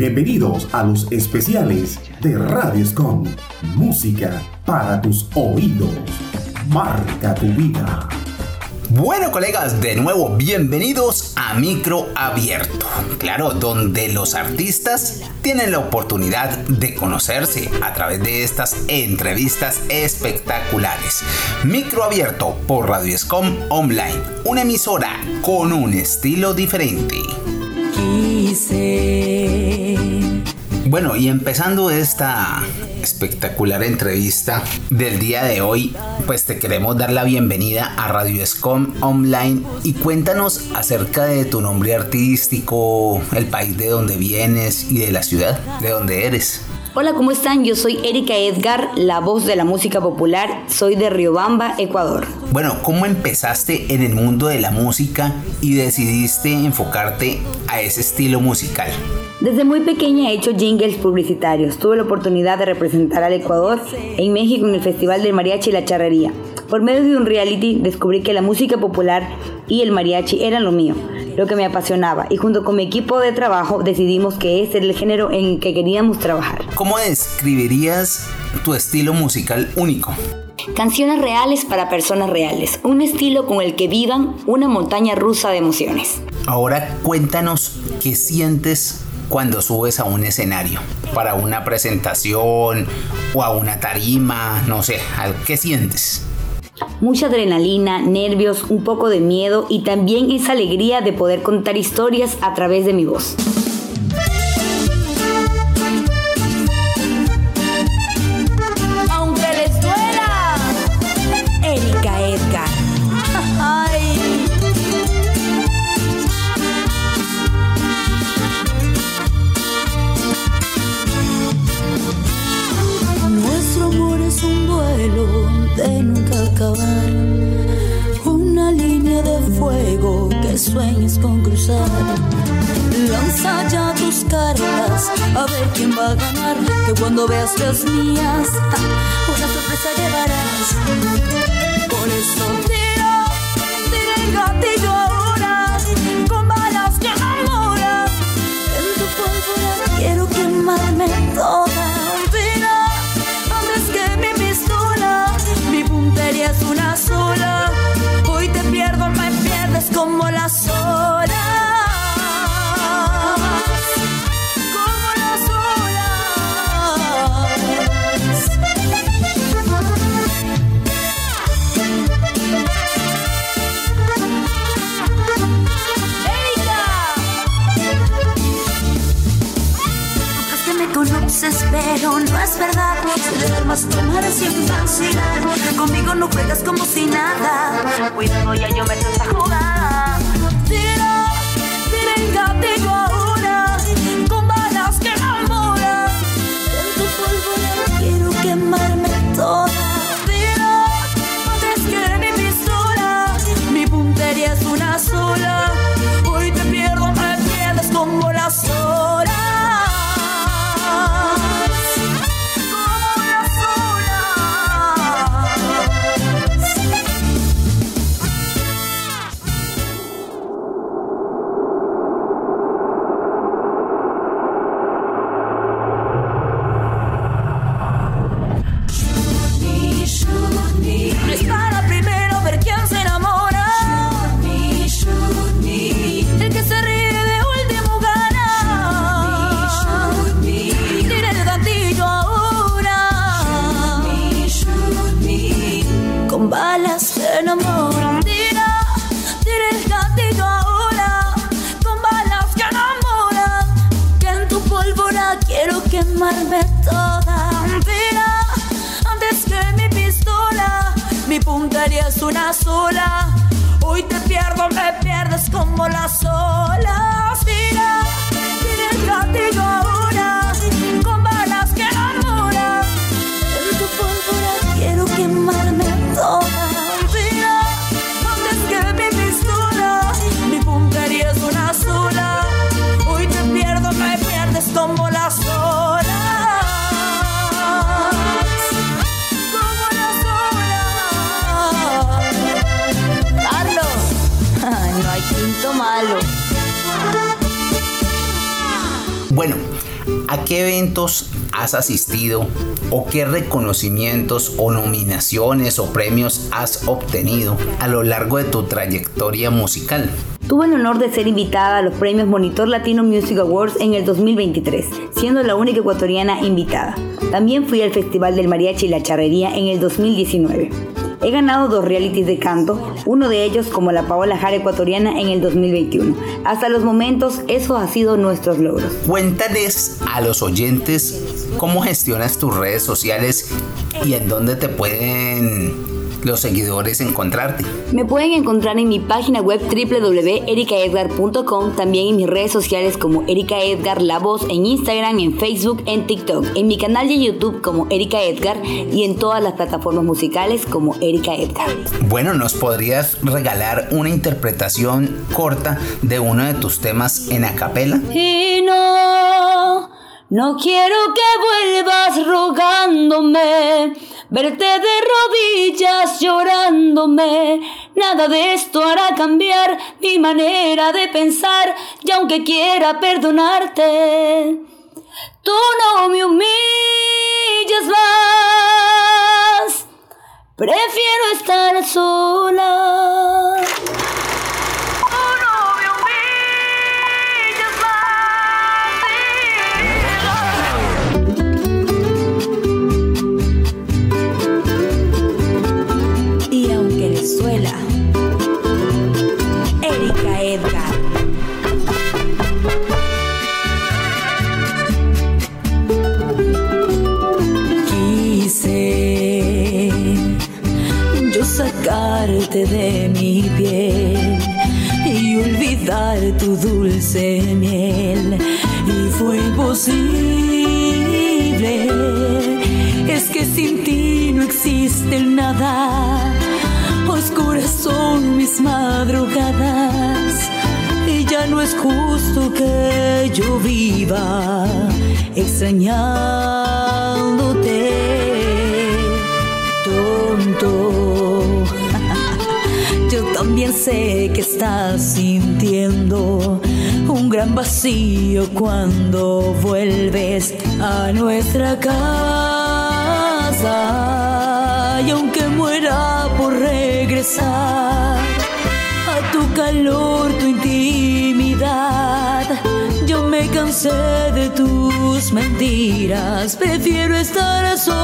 Bienvenidos a los especiales de Radio Escom. Música para tus oídos. Marca tu vida. Bueno colegas, de nuevo bienvenidos a Micro Abierto. Claro, donde los artistas tienen la oportunidad de conocerse a través de estas entrevistas espectaculares. Micro Abierto por Radio Escom Online, una emisora con un estilo diferente. Bueno, y empezando esta espectacular entrevista del día de hoy, pues te queremos dar la bienvenida a Radio Escom Online y cuéntanos acerca de tu nombre artístico, el país de donde vienes y de la ciudad de donde eres. Hola, ¿cómo están? Yo soy Erika Edgar, la voz de la música popular. Soy de Riobamba, Ecuador. Bueno, ¿cómo empezaste en el mundo de la música y decidiste enfocarte a ese estilo musical? Desde muy pequeña he hecho jingles publicitarios. Tuve la oportunidad de representar al Ecuador en México en el Festival del Mariachi y la Charrería. Por medio de un reality descubrí que la música popular y el mariachi eran lo mío, lo que me apasionaba y junto con mi equipo de trabajo decidimos que ese era el género en que queríamos trabajar. ¿Cómo describirías tu estilo musical único? Canciones reales para personas reales, un estilo con el que vivan una montaña rusa de emociones. Ahora cuéntanos qué sientes cuando subes a un escenario, para una presentación o a una tarima, no sé, ¿qué sientes? Mucha adrenalina, nervios, un poco de miedo y también esa alegría de poder contar historias a través de mi voz. Lanza ya tus cartas a ver quién va a ganar. Que cuando veas las mías, una sorpresa llevarás. Por eso tiro, tira el gatillo ahora. Con balas que enamoran. En tu pólvora quiero quemarme toda. Vida, antes que mi pistola. Mi puntería es una sola. Hoy te pierdo, me pierdes como las olas. Capaz que me conoces, pero no es verdad. De armas tomar sin vacilar. Conmigo no juegas como si nada. Cuidado, ya yo me esta jugada. Quiero quemarme toda. Tira, antes que mi pistola. Mi puntería es una sola. Hoy te pierdo, me pierdes como las olas. Quinto malo. Bueno, ¿A qué eventos has asistido o qué reconocimientos o nominaciones o premios has obtenido a lo largo de tu trayectoria musical? Tuve el honor de ser invitada a los premios Monitor Latino Music Awards en el 2023, siendo la única ecuatoriana invitada. También fui al Festival del Mariachi y la Charrería en el 2019. He ganado dos realities de canto, uno de ellos como la Paola Jara ecuatoriana en el 2021. Hasta los momentos, eso ha sido nuestros logros. Cuéntales a los oyentes cómo gestionas tus redes sociales y en dónde te pueden los seguidores encontrarte? Me pueden encontrar en mi página web www.ericaedgar.com, también en mis redes sociales como Erika Edgar La Voz, en Instagram, en Facebook, en TikTok, en mi canal de YouTube como Erika Edgar y en todas las plataformas musicales como Erika Edgar. Bueno, ¿nos podrías regalar una interpretación corta de uno de tus temas en acapela? Y no, no quiero que vuelvas rogándome verte de rodillas llorándome. Nada de esto hará cambiar mi manera de pensar y aunque quiera perdonarte, tú no me humillas más. Prefiero estar sola. Mi piel y olvidar tu dulce miel. Y fue imposible, es que sin ti no existe nada. Oscuras son mis madrugadas y ya no es justo que yo viva extrañándote, estás sintiendo un gran vacío cuando vuelves a nuestra casa. Y aunque muera por regresar a tu calor, tu intimidad, yo me cansé de tus mentiras. Prefiero estar sola.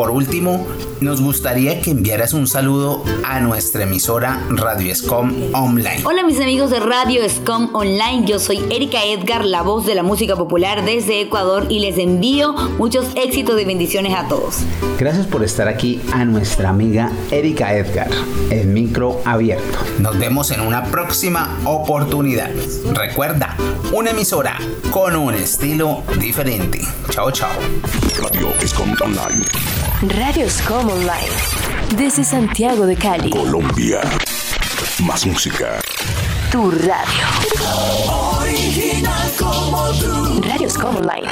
Por último, nos gustaría que enviaras un saludo a nuestra emisora Radio Escom Online. Hola mis amigos de Radio Escom Online, yo soy Erika Edgar, la voz de la música popular desde Ecuador y les envío muchos éxitos y bendiciones a todos. Gracias por estar aquí a nuestra amiga Erika Edgar, el micro abierto. Nos vemos en una próxima oportunidad. Recuerda, una emisora con un estilo diferente. Chao, chao. Radio Escom Online. Radio Escom Online. Desde Santiago de Cali. Colombia. Más música. Tu radio. Original como tú. Radio Escom Online.